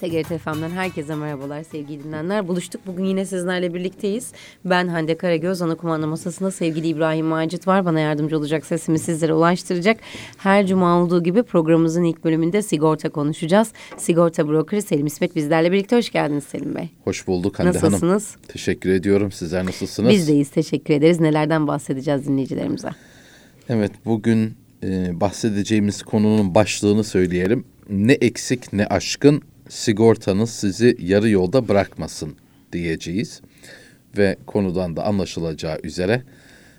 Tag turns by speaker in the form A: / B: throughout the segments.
A: TGRT FM'den herkese merhabalar sevgili dinleyenler. Buluştuk. Bugün yine sizlerle birlikteyiz. Ben Hande Karagöz. Ana kumanda masasında sevgili İbrahim Macit var. Bana yardımcı olacak sesimi sizlere ulaştıracak. Her cuma olduğu gibi programımızın ilk bölümünde sigorta konuşacağız. Sigorta brokeri Selim İsmet bizlerle birlikte. Hoş geldiniz Selim Bey.
B: Hoş bulduk Hande
A: Nasılsınız?
B: Hanım. Teşekkür ediyorum. Sizler nasılsınız?
A: Biz deyiz. Teşekkür ederiz. Nelerden bahsedeceğiz dinleyicilerimize?
B: Evet bugün e, bahsedeceğimiz konunun başlığını söyleyelim. Ne eksik ne aşkın sigortanız sizi yarı yolda bırakmasın diyeceğiz. Ve konudan da anlaşılacağı üzere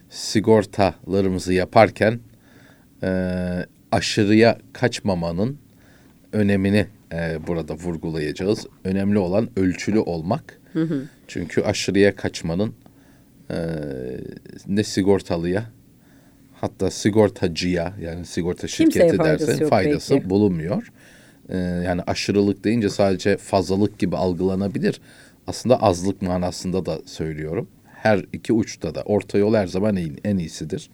B: sigortalarımızı yaparken e, aşırıya kaçmamanın önemini e, burada vurgulayacağız. Önemli olan ölçülü olmak. Çünkü aşırıya kaçmanın e, ne sigortalıya hatta sigortacıya yani sigorta şirketi derse faydası
A: belki.
B: bulunmuyor. Ee, yani aşırılık deyince sadece fazlalık gibi algılanabilir. Aslında azlık manasında da söylüyorum. Her iki uçta da orta yol her zaman en, en iyisidir.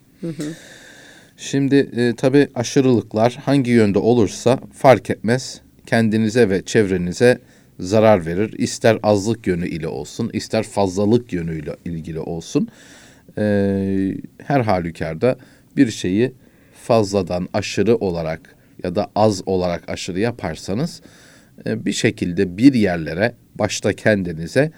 B: Şimdi e, tabii aşırılıklar hangi yönde olursa fark etmez. Kendinize ve çevrenize zarar verir. İster azlık yönü ile olsun, ister fazlalık yönüyle ilgili olsun. Ee, her halükarda bir şeyi fazladan aşırı olarak ya da az olarak aşırı yaparsanız e, bir şekilde bir yerlere başta kendinize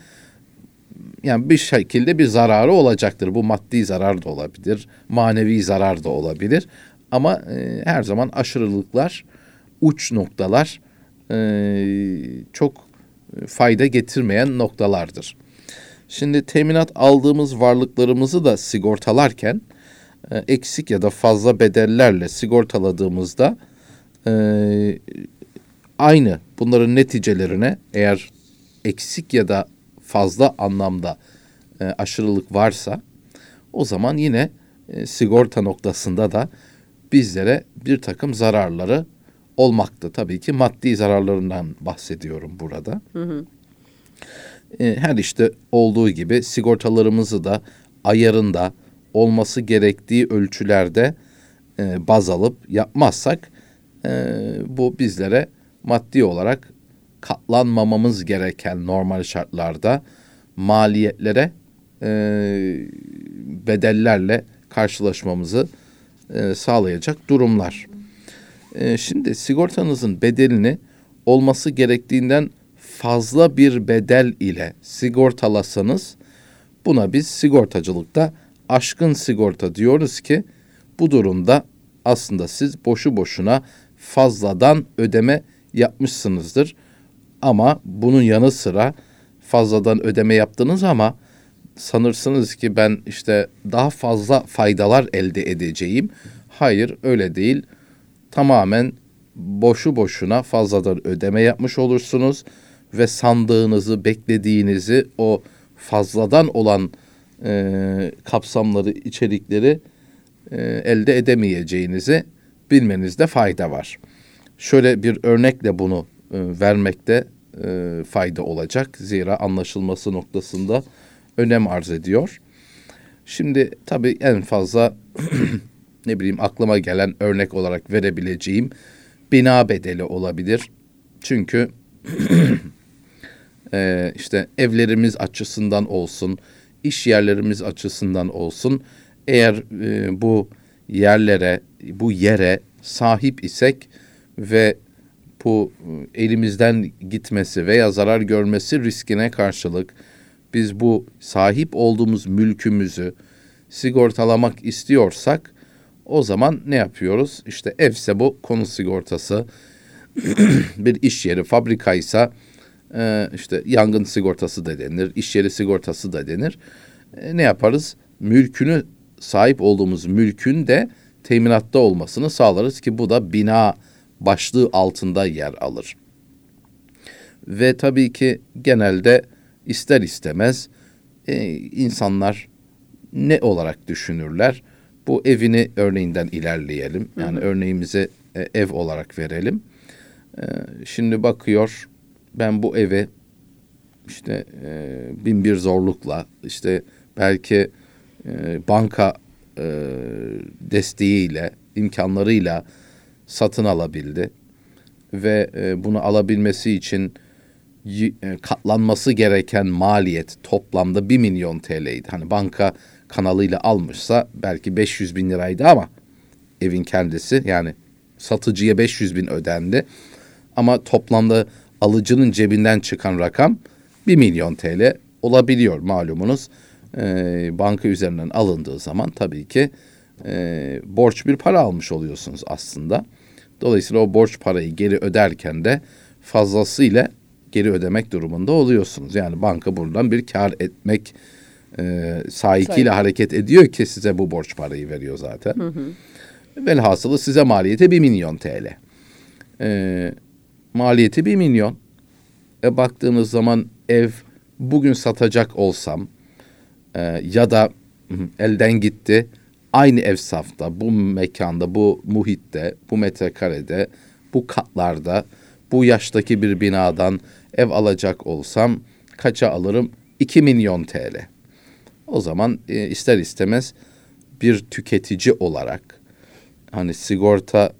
B: yani bir şekilde bir zararı olacaktır. Bu maddi zarar da olabilir, manevi zarar da olabilir. Ama e, her zaman aşırılıklar, uç noktalar e, çok fayda getirmeyen noktalardır. Şimdi teminat aldığımız varlıklarımızı da sigortalarken eksik ya da fazla bedellerle sigortaladığımızda e, aynı bunların neticelerine eğer eksik ya da fazla anlamda e, aşırılık varsa o zaman yine e, sigorta noktasında da bizlere bir takım zararları olmakta. Tabii ki maddi zararlarından bahsediyorum burada. E, her işte olduğu gibi sigortalarımızı da ayarında olması gerektiği ölçülerde e, baz alıp yapmazsak e, bu bizlere maddi olarak katlanmamamız gereken normal şartlarda maliyetlere e, bedellerle karşılaşmamızı e, sağlayacak durumlar. E, şimdi sigortanızın bedelini olması gerektiğinden fazla bir bedel ile sigortalasanız buna biz sigortacılıkta aşkın sigorta diyoruz ki bu durumda aslında siz boşu boşuna fazladan ödeme yapmışsınızdır. Ama bunun yanı sıra fazladan ödeme yaptınız ama sanırsınız ki ben işte daha fazla faydalar elde edeceğim. Hayır öyle değil. Tamamen boşu boşuna fazladan ödeme yapmış olursunuz ve sandığınızı, beklediğinizi o fazladan olan e, kapsamları, içerikleri e, elde edemeyeceğinizi bilmenizde fayda var. Şöyle bir örnekle bunu e, vermekte e, fayda olacak. Zira anlaşılması noktasında önem arz ediyor. Şimdi tabii en fazla ne bileyim aklıma gelen örnek olarak verebileceğim bina bedeli olabilir. Çünkü e, işte evlerimiz açısından olsun, iş yerlerimiz açısından olsun eğer e, bu yerlere, bu yere sahip isek ve bu e, elimizden gitmesi veya zarar görmesi riskine karşılık biz bu sahip olduğumuz mülkümüzü sigortalamak istiyorsak o zaman ne yapıyoruz? İşte evse bu konu sigortası, bir iş yeri, fabrikaysa e, işte yangın sigortası da denir, iş yeri sigortası da denir. E, ne yaparız? Mülkünü sahip olduğumuz mülkün de teminatta olmasını sağlarız ki bu da bina başlığı altında yer alır. Ve tabii ki genelde ister istemez e, insanlar ne olarak düşünürler? Bu evini örneğinden ilerleyelim. Yani hı hı. örneğimizi e, ev olarak verelim. E, şimdi bakıyor ben bu eve işte e, bin bir zorlukla işte belki e, banka e, desteğiyle imkanlarıyla satın alabildi ve e, bunu alabilmesi için katlanması gereken maliyet toplamda 1 milyon TL'ydi. Hani banka kanalıyla almışsa belki 500 bin liraydı ama evin kendisi yani satıcıya 500 bin ödendi. Ama toplamda alıcının cebinden çıkan rakam 1 milyon TL olabiliyor malumunuz. Ee, banka üzerinden alındığı zaman tabii ki e, borç bir para almış oluyorsunuz aslında. Dolayısıyla o borç parayı geri öderken de fazlasıyla geri ödemek durumunda oluyorsunuz. Yani banka buradan bir kar etmek e, sahikiyle hareket ediyor ki size bu borç parayı veriyor zaten. Hı hı. Velhasılı size maliyeti 1 milyon TL. E, maliyeti 1 milyon. E, baktığınız zaman ev bugün satacak olsam e, ya da elden gitti aynı ev safta, bu mekanda, bu muhitte, bu metrekarede, bu katlarda, bu yaştaki bir binadan ev alacak olsam kaça alırım? 2 milyon TL. O zaman e, ister istemez bir tüketici olarak hani sigorta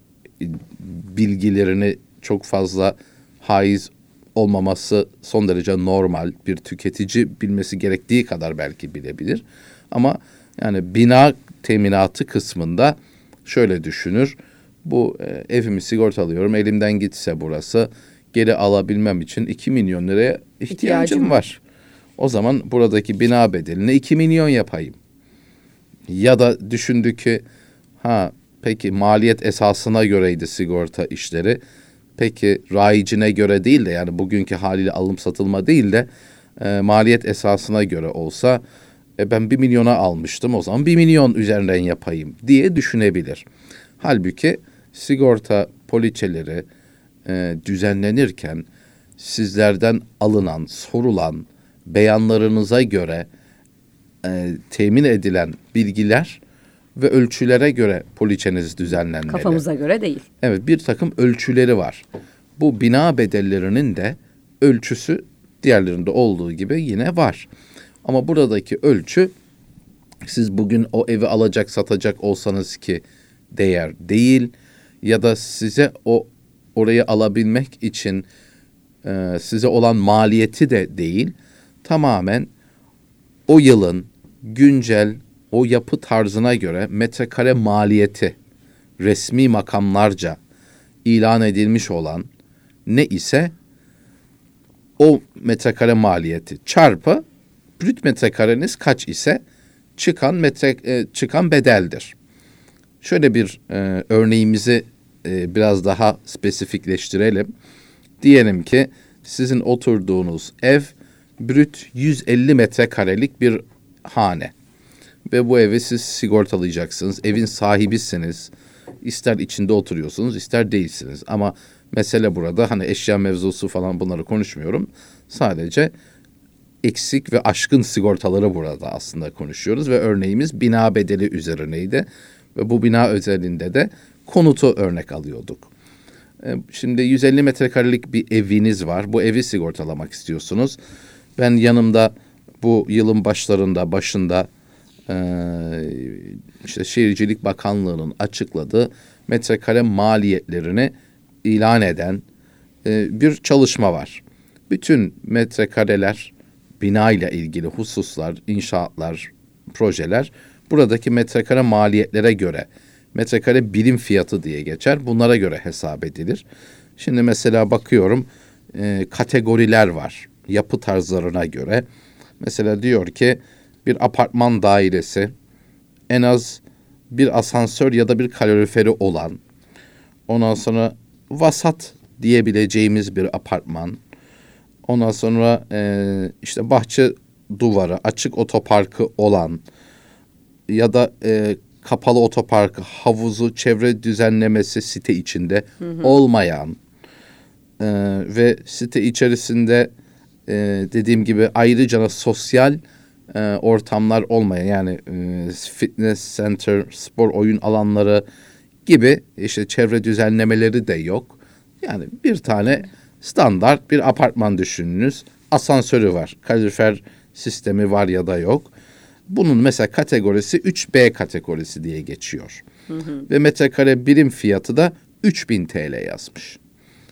B: bilgilerini çok fazla haiz olmaması son derece normal. Bir tüketici bilmesi gerektiği kadar belki bilebilir. Ama yani bina teminatı kısmında şöyle düşünür. Bu e, evimi sigortalıyorum. Elimden gitse burası geri alabilmem için 2 milyon liraya ihtiyacım, ihtiyacım var. O zaman buradaki bina bedelini 2 milyon yapayım. Ya da düşündü ki ha peki maliyet esasına göreydi sigorta işleri. Peki rayicine göre değil de yani bugünkü haliyle alım satılma değil de e, maliyet esasına göre olsa e, ben bir milyona almıştım o zaman bir milyon üzerinden yapayım diye düşünebilir. Halbuki sigorta poliçeleri e, düzenlenirken sizlerden alınan, sorulan beyanlarınıza göre e, temin edilen bilgiler ve ölçülere göre poliçeniz düzenlenmeli.
A: Kafamıza göre değil.
B: Evet bir takım ölçüleri var. Bu bina bedellerinin de ölçüsü diğerlerinde olduğu gibi yine var. Ama buradaki ölçü siz bugün o evi alacak satacak olsanız ki değer değil ya da size o orayı alabilmek için e, size olan maliyeti de değil tamamen o yılın güncel o yapı tarzına göre metrekare maliyeti resmi makamlarca ilan edilmiş olan ne ise o metrekare maliyeti çarpı brüt metrekareniz kaç ise çıkan metre e, çıkan bedeldir. Şöyle bir e, örneğimizi e, biraz daha spesifikleştirelim. Diyelim ki sizin oturduğunuz ev brüt 150 metrekarelik bir hane ve bu evi siz sigortalayacaksınız. Evin sahibisiniz. İster içinde oturuyorsunuz, ister değilsiniz. Ama mesele burada hani eşya mevzusu falan bunları konuşmuyorum. Sadece eksik ve aşkın sigortaları burada aslında konuşuyoruz ve örneğimiz bina bedeli üzerineydi. Ve bu bina özelinde de konutu örnek alıyorduk. E, şimdi 150 metrekarelik bir eviniz var. Bu evi sigortalamak istiyorsunuz. Ben yanımda bu yılın başlarında, başında işte Şehircilik Bakanlığı'nın açıkladığı metrekare maliyetlerini ilan eden e, bir çalışma var. Bütün metrekareler, bina ile ilgili hususlar, inşaatlar, projeler buradaki metrekare maliyetlere göre metrekare birim fiyatı diye geçer. Bunlara göre hesap edilir. Şimdi mesela bakıyorum e, kategoriler var yapı tarzlarına göre. Mesela diyor ki bir apartman dairesi en az bir asansör ya da bir kaloriferi olan ondan sonra vasat diyebileceğimiz bir apartman ondan sonra e, işte bahçe duvarı açık otoparkı olan ya da e, kapalı otoparkı havuzu çevre düzenlemesi site içinde hı hı. olmayan e, ve site içerisinde e, dediğim gibi ayrıca sosyal e, ortamlar olmayan yani e, fitness center, spor oyun alanları gibi işte çevre düzenlemeleri de yok. Yani bir tane standart bir apartman düşününüz. Asansörü var. Kalorifer sistemi var ya da yok. Bunun mesela kategorisi 3B kategorisi diye geçiyor. Hı hı. Ve metrekare birim fiyatı da 3000 TL yazmış.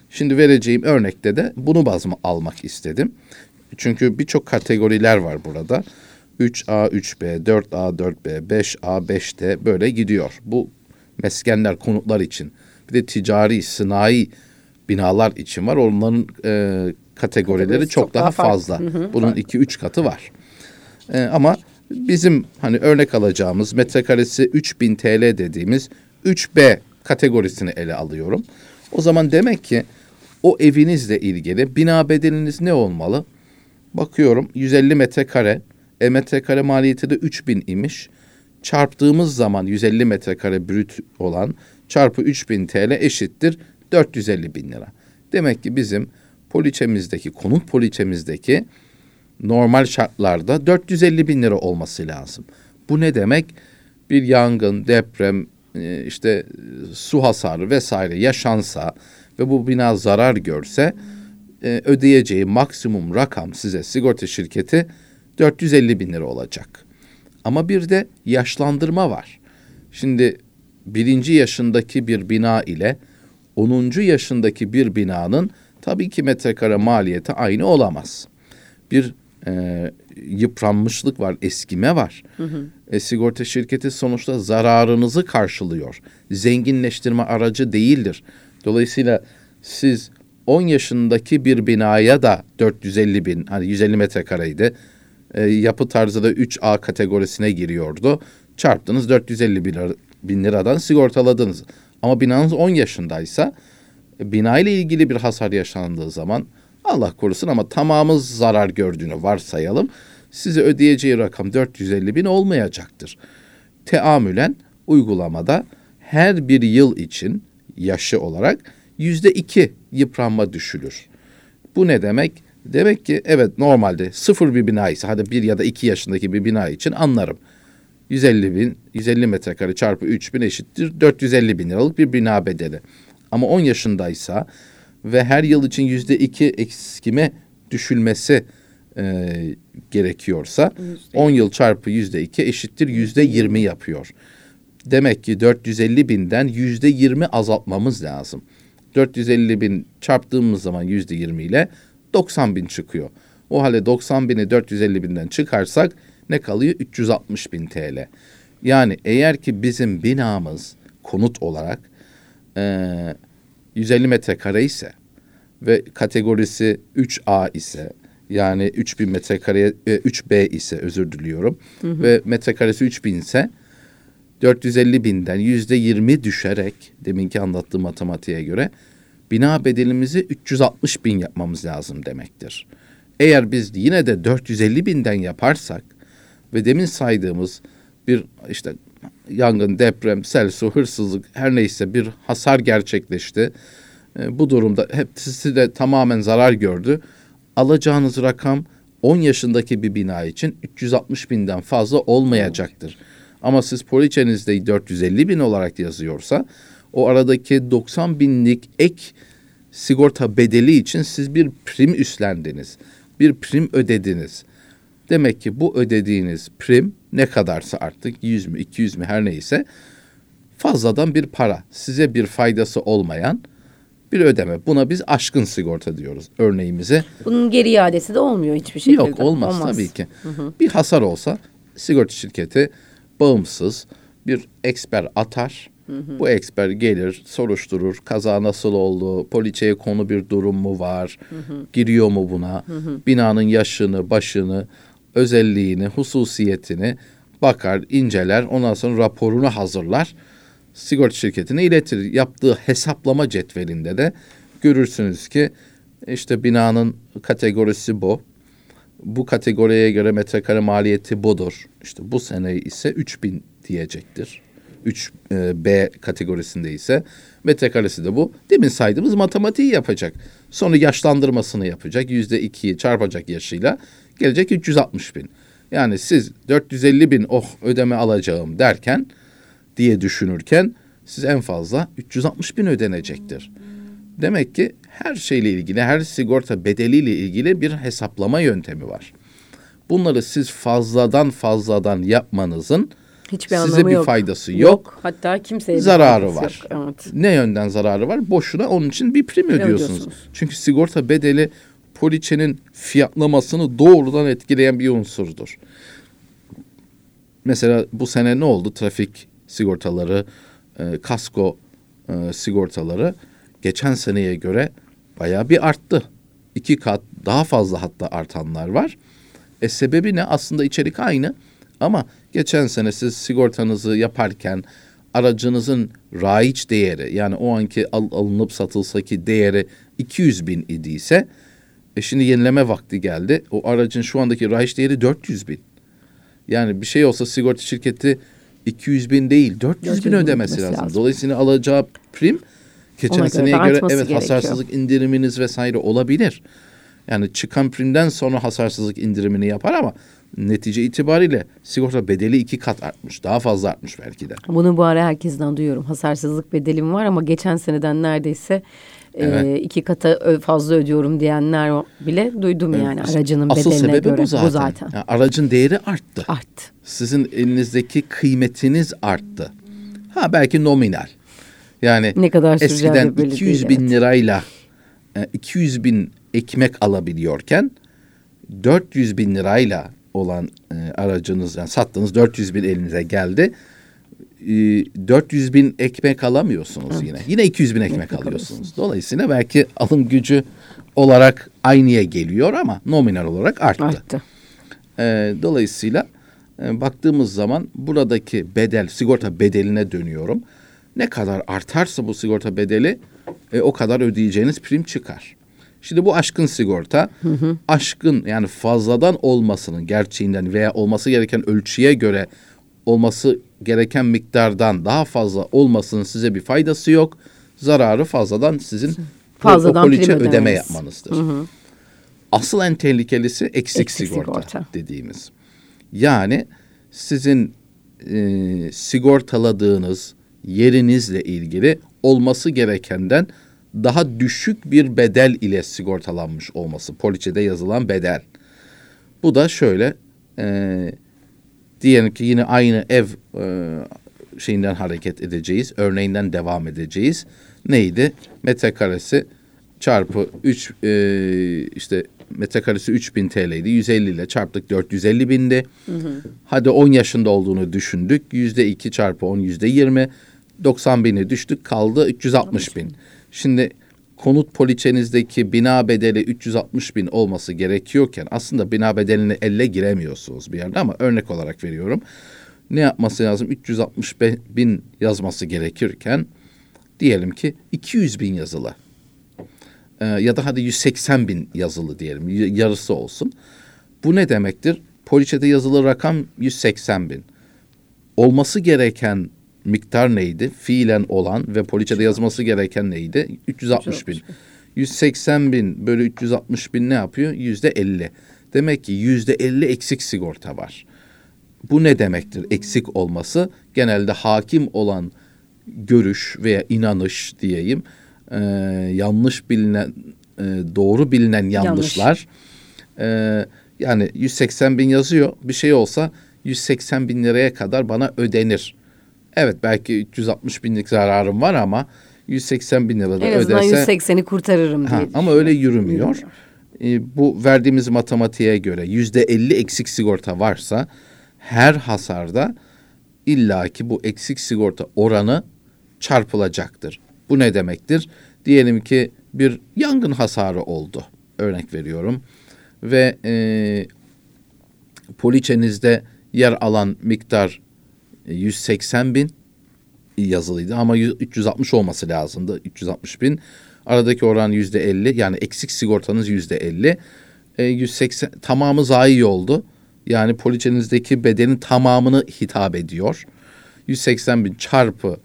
B: Şimdi vereceğim örnekte de bunu baz almak istedim. Çünkü birçok kategoriler var burada. 3A, 3B, 4A, 4B, 5A, 5D böyle gidiyor. Bu meskenler, konutlar için. Bir de ticari, sınai binalar için var. Onların e, kategorileri çok, çok daha, daha fazla. Hı hı, Bunun iki üç katı var. E, ama bizim hani örnek alacağımız metrekaresi 3000 TL dediğimiz 3B kategorisini ele alıyorum. O zaman demek ki o evinizle ilgili bina bedeliniz ne olmalı? Bakıyorum 150 metrekare, e metrekare maliyeti de 3000 imiş. Çarptığımız zaman 150 metrekare brüt olan çarpı 3000 TL eşittir 450 bin lira. Demek ki bizim poliçemizdeki, konut poliçemizdeki normal şartlarda 450 bin lira olması lazım. Bu ne demek? Bir yangın, deprem, e, işte su hasarı vesaire yaşansa ve bu bina zarar görse e, ödeyeceği maksimum rakam size sigorta şirketi 450 bin lira olacak. Ama bir de yaşlandırma var. Şimdi birinci yaşındaki bir bina ile 10. yaşındaki bir binanın tabii ki metrekare maliyeti aynı olamaz. Bir e, yıpranmışlık var, eskime var. Hı hı. E, sigorta şirketi sonuçta zararınızı karşılıyor. Zenginleştirme aracı değildir. Dolayısıyla siz 10 yaşındaki bir binaya da 450 bin, hani 150 metrekareydi. E, yapı tarzı da 3A kategorisine giriyordu. Çarptınız 450 bin, bin liradan sigortaladınız. Ama binanız 10 yaşındaysa e, bina ile ilgili bir hasar yaşandığı zaman Allah korusun ama tamamı zarar gördüğünü varsayalım. Size ödeyeceği rakam 450 bin olmayacaktır. Teamülen uygulamada her bir yıl için yaşı olarak yüzde iki yıpranma düşülür. Bu ne demek? Demek ki evet normalde sıfır bir bina ise hadi bir ya da iki yaşındaki bir bina için anlarım. 150 bin, 150 metrekare çarpı 3 bin eşittir 450 bin liralık bir bina bedeli. Ama 10 yaşındaysa ve her yıl için yüzde iki eksikime düşülmesi e, gerekiyorsa %2. 10 yıl çarpı yüzde iki eşittir yüzde 20 yapıyor. Demek ki 450 binden yüzde 20 azaltmamız lazım. 450 bin çarptığımız zaman yüzde 20 ile 90 bin çıkıyor. O halde 90 bini 450 binden çıkarsak ne kalıyor? 360 bin TL. Yani eğer ki bizim binamız konut olarak e, 150 metrekare ise ve kategorisi 3A ise yani 3000 metrekare 3B ise özür diliyorum hı hı. ve metrekaresi 3000 ise 450 binden yüzde 20 düşerek deminki anlattığım matematiğe göre bina bedelimizi 360 bin yapmamız lazım demektir. Eğer biz yine de 450 binden yaparsak ve demin saydığımız bir işte yangın, deprem, sel, su, hırsızlık her neyse bir hasar gerçekleşti. E, bu durumda hepsi de tamamen zarar gördü. Alacağınız rakam 10 yaşındaki bir bina için 360 binden fazla olmayacaktır. Ama siz poliçenizde 450 bin olarak yazıyorsa o aradaki 90 binlik ek sigorta bedeli için siz bir prim üstlendiniz. Bir prim ödediniz. Demek ki bu ödediğiniz prim ne kadarsa artık 100 mü 200 mü her neyse fazladan bir para. Size bir faydası olmayan bir ödeme. Buna biz aşkın sigorta diyoruz örneğimize.
A: Bunun geri iadesi de olmuyor hiçbir şekilde.
B: Yok olmaz, olmaz. tabii ki. Hı hı. Bir hasar olsa sigorta şirketi bağımsız bir eksper atar. Hı hı. Bu eksper gelir, soruşturur. Kaza nasıl oldu? Poliçeye konu bir durum mu var? Hı hı. Giriyor mu buna? Hı hı. Binanın yaşını, başını, özelliğini, hususiyetini bakar, inceler. Ondan sonra raporunu hazırlar. Sigorta şirketine iletir. Yaptığı hesaplama cetvelinde de görürsünüz ki işte binanın kategorisi bu. Bu kategoriye göre metrekare maliyeti budur. İşte bu sene ise 3000 diyecektir. 3B e, kategorisinde ise metrekaresi de bu. Demin saydığımız matematiği yapacak. Sonra yaşlandırmasını yapacak. Yüzde ikiyi çarpacak yaşıyla. Gelecek 360 bin. Yani siz 450 bin oh ödeme alacağım derken diye düşünürken siz en fazla 360 bin ödenecektir. Demek ki her şeyle ilgili, her sigorta bedeliyle ilgili bir hesaplama yöntemi var. Bunları siz fazladan fazladan yapmanızın
A: Hiçbir
B: Size bir
A: yok.
B: faydası yok.
A: Hatta kimseye
B: Zararı var.
A: yok. Evet.
B: Ne yönden zararı var? Boşuna onun için bir prim ödüyorsunuz.
A: ödüyorsunuz.
B: Çünkü sigorta bedeli poliçenin fiyatlamasını doğrudan etkileyen bir unsurdur. Mesela bu sene ne oldu? Trafik sigortaları, e, kasko e, sigortaları geçen seneye göre bayağı bir arttı. İki kat daha fazla hatta artanlar var. E sebebi ne? Aslında içerik aynı ama geçen sene siz sigortanızı yaparken aracınızın raiç değeri yani o anki al, alınıp satılsaki değeri 200 bin idiyse e şimdi yenileme vakti geldi. O aracın şu andaki raiç değeri 400 bin. Yani bir şey olsa sigorta şirketi 200 bin değil 400 bin
A: 400 bin
B: ödemesi
A: ödemesi
B: lazım.
A: lazım.
B: Dolayısıyla alacağı prim geçen
A: Ona göre
B: seneye göre
A: artması
B: evet
A: gerekiyor.
B: hasarsızlık indiriminiz vesaire olabilir. Yani çıkan primden sonra hasarsızlık indirimini yapar ama netice itibariyle sigorta bedeli iki kat artmış. Daha fazla artmış belki de.
A: Bunu bu ara herkesten duyuyorum. Hasarsızlık bedelim var ama geçen seneden neredeyse e,
B: Evet.
A: iki kata fazla ödüyorum diyenler bile duydum yani aracının
B: Asıl
A: bedeline
B: sebebi
A: göre.
B: bu zaten. Yani aracın değeri arttı.
A: Arttı.
B: Sizin elinizdeki kıymetiniz arttı. Ha belki nominal. Yani
A: Ne kadar
B: eskiden
A: belli
B: 200
A: değil,
B: bin
A: evet.
B: lirayla e, 200 bin ekmek alabiliyorken 400 bin lirayla olan e, aracınız yani sattığınız 400 bin elinize geldi. E, 400 bin ekmek alamıyorsunuz yine. Yine 200 bin ekmek,
A: Ekmek
B: alıyorsunuz. Dolayısıyla belki alım gücü olarak aynıya geliyor ama nominal olarak arttı.
A: Arttı.
B: E, dolayısıyla e, baktığımız zaman buradaki bedel, sigorta bedeline dönüyorum. Ne kadar artarsa bu sigorta bedeli e, o kadar ödeyeceğiniz prim çıkar. Şimdi bu aşkın sigorta, aşkın yani fazladan olmasının gerçeğinden veya olması gereken ölçüye göre olması gereken miktardan daha fazla olmasının size bir faydası yok. Zararı fazladan sizin
A: Fazladan
B: poliçe
A: prim
B: ödeme yapmanızdır. Asıl en tehlikelisi eksik,
A: Eksik
B: sigorta,
A: sigorta.
B: dediğimiz. Yani sizin e, sigortaladığınız yerinizle ilgili olması gerekenden daha düşük bir bedel ile sigortalanmış olması. Poliçede yazılan bedel. Bu da şöyle e, diyelim ki yine aynı ev e, şeyinden hareket edeceğiz. Örneğinden devam edeceğiz. Neydi? Metrekaresi çarpı 3 e, işte metrekaresi 3000 TL'ydi. 150 ile çarptık 450 bindi. Hadi 10 yaşında olduğunu düşündük. Yüzde 2 çarpı 10 yüzde 20. 90 bini düştük kaldı 360 bin. Şimdi konut poliçenizdeki bina bedeli 360 bin olması gerekiyorken aslında bina bedelini elle giremiyorsunuz bir yerde ama örnek olarak veriyorum. Ne yapması lazım? 360 be- bin yazması gerekirken diyelim ki 200 bin yazılı. Ee, ya da hadi 180 bin yazılı diyelim yarısı olsun. Bu ne demektir? Poliçede yazılı rakam 180 bin. Olması gereken miktar neydi? Fiilen olan ve poliçede yazması gereken neydi? 360 bin. 180 bin bölü 360 bin ne yapıyor? Yüzde 50. Demek ki yüzde 50 eksik sigorta var. Bu ne demektir? Eksik olması genelde hakim olan görüş veya inanış diyeyim e, yanlış bilinen e, doğru bilinen yanlışlar e, yani 180 bin yazıyor bir şey olsa 180 bin liraya kadar bana ödenir. Evet belki 360 binlik zararım var ama 180 bin lira da
A: En azından
B: ödese
A: 180'i kurtarırım diye.
B: Ha, ama öyle yürümüyor.
A: Yürümüyor.
B: E, bu verdiğimiz matematiğe göre yüzde 50 eksik sigorta varsa her hasarda illaki bu eksik sigorta oranı çarpılacaktır. Bu ne demektir? Diyelim ki bir yangın hasarı oldu. Örnek veriyorum. Ve e, poliçenizde yer alan miktar 180 bin yazılıydı ama 100 360 olması lazımdı. 360 bin. Aradaki oran yüzde 50 yani eksik sigortanız yüzde 50. E, 180 tamamı zayi oldu. Yani poliçenizdeki bedenin tamamını hitap ediyor. 180 bin çarpı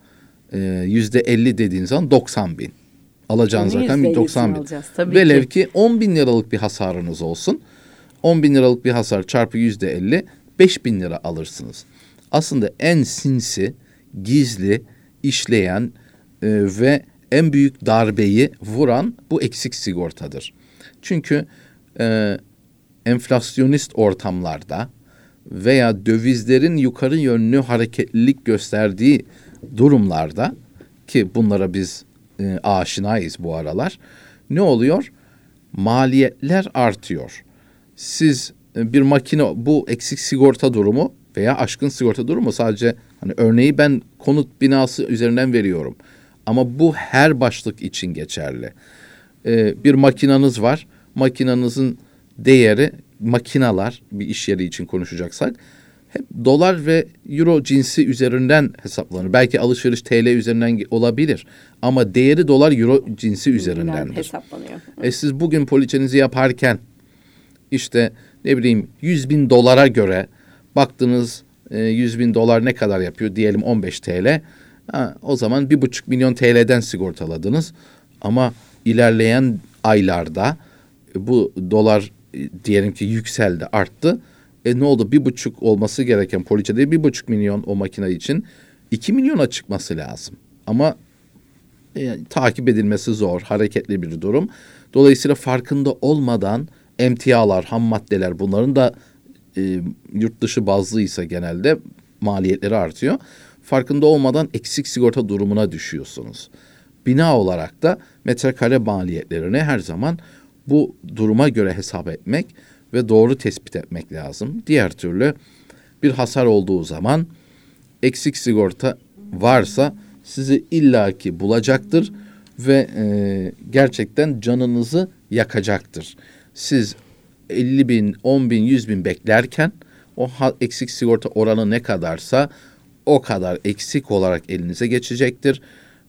B: e, yüzde 50 dediğiniz zaman 90 bin. Alacağınız
A: Onun
B: rakam
A: %50'sini
B: 90 bin.
A: alacağız, tabii
B: Velev
A: ki.
B: ki 10 bin liralık bir hasarınız olsun. 10 bin liralık bir hasar çarpı yüzde 50 5 bin lira alırsınız. Aslında en sinsi, gizli, işleyen e, ve en büyük darbeyi vuran bu eksik sigortadır. Çünkü e, enflasyonist ortamlarda veya dövizlerin yukarı yönlü hareketlilik gösterdiği durumlarda ki bunlara biz e, aşinayız bu aralar. Ne oluyor? Maliyetler artıyor. Siz e, bir makine bu eksik sigorta durumu veya aşkın sigorta durumu sadece hani örneği ben konut binası üzerinden veriyorum. Ama bu her başlık için geçerli. Ee, bir makinanız var. Makinanızın değeri makinalar bir iş yeri için konuşacaksak hep dolar ve euro cinsi üzerinden hesaplanır. Belki alışveriş TL üzerinden olabilir ama değeri dolar euro cinsi üzerindendir.
A: hesaplanıyor.
B: E siz bugün poliçenizi yaparken işte ne bileyim 100 bin dolara göre baktınız e, 100 bin dolar ne kadar yapıyor diyelim 15 TL. Ha, o zaman bir buçuk milyon TL'den sigortaladınız ama ilerleyen aylarda e, bu dolar e, diyelim ki yükseldi arttı. E ne oldu? Bir buçuk olması gereken poliçede bir buçuk milyon o makine için iki milyona çıkması lazım. Ama e, takip edilmesi zor, hareketli bir durum. Dolayısıyla farkında olmadan emtialar, ham maddeler bunların da e, yurt dışı bazlıysa genelde maliyetleri artıyor. Farkında olmadan eksik sigorta durumuna düşüyorsunuz. Bina olarak da metrekare maliyetlerini her zaman bu duruma göre hesap etmek ve doğru tespit etmek lazım. Diğer türlü bir hasar olduğu zaman eksik sigorta varsa sizi illaki bulacaktır ve e, gerçekten canınızı yakacaktır. Siz 50 bin, 10 bin, 100 bin beklerken o eksik sigorta oranı ne kadarsa o kadar eksik olarak elinize geçecektir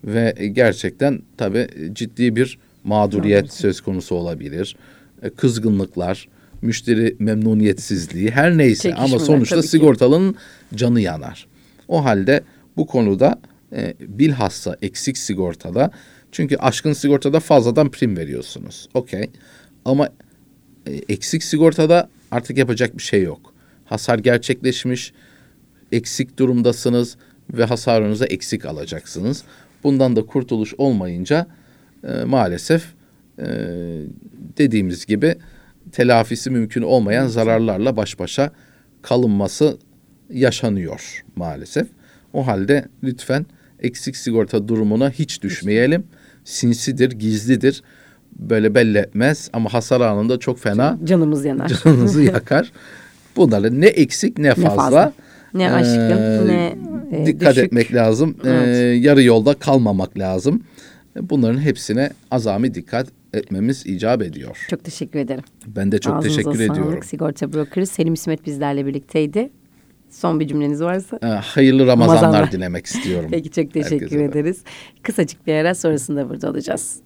B: ve gerçekten tabii ciddi bir mağduriyet söz konusu olabilir. E, kızgınlıklar, müşteri memnuniyetsizliği her neyse ama sonuçta sigortalının canı yanar. O halde bu konuda e, bilhassa eksik sigortada çünkü aşkın sigortada fazladan prim veriyorsunuz. Okey. Ama e, eksik sigortada artık yapacak bir şey yok. Hasar gerçekleşmiş, eksik durumdasınız ve hasarınıza eksik alacaksınız. Bundan da kurtuluş olmayınca e, maalesef e, dediğimiz gibi telafisi mümkün olmayan zararlarla baş başa kalınması yaşanıyor maalesef. O halde lütfen eksik sigorta durumuna hiç düşmeyelim. Sinsidir, gizlidir. Böyle belli etmez ama hasar anında çok fena
A: canımız yanar.
B: Canınızı yakar. Bunların ne eksik ne fazla. Ne, fazla.
A: ne aşkın ee, ne
B: e, dikkat düşük. etmek lazım. Evet. Ee, yarı yolda kalmamak lazım. Bunların hepsine azami dikkat etmemiz icap ediyor.
A: Çok teşekkür ederim.
B: Ben de çok Ağzınıza teşekkür sağlık. ediyorum.
A: Sigorta brokeri Selim İsmet bizlerle birlikteydi. Son bir cümleniz varsa.
B: Ee, hayırlı Ramazanlar, Ramazanlar dilemek istiyorum.
A: Peki çok teşekkür Herkese ederiz. De. Kısacık bir ara sonrasında burada olacağız.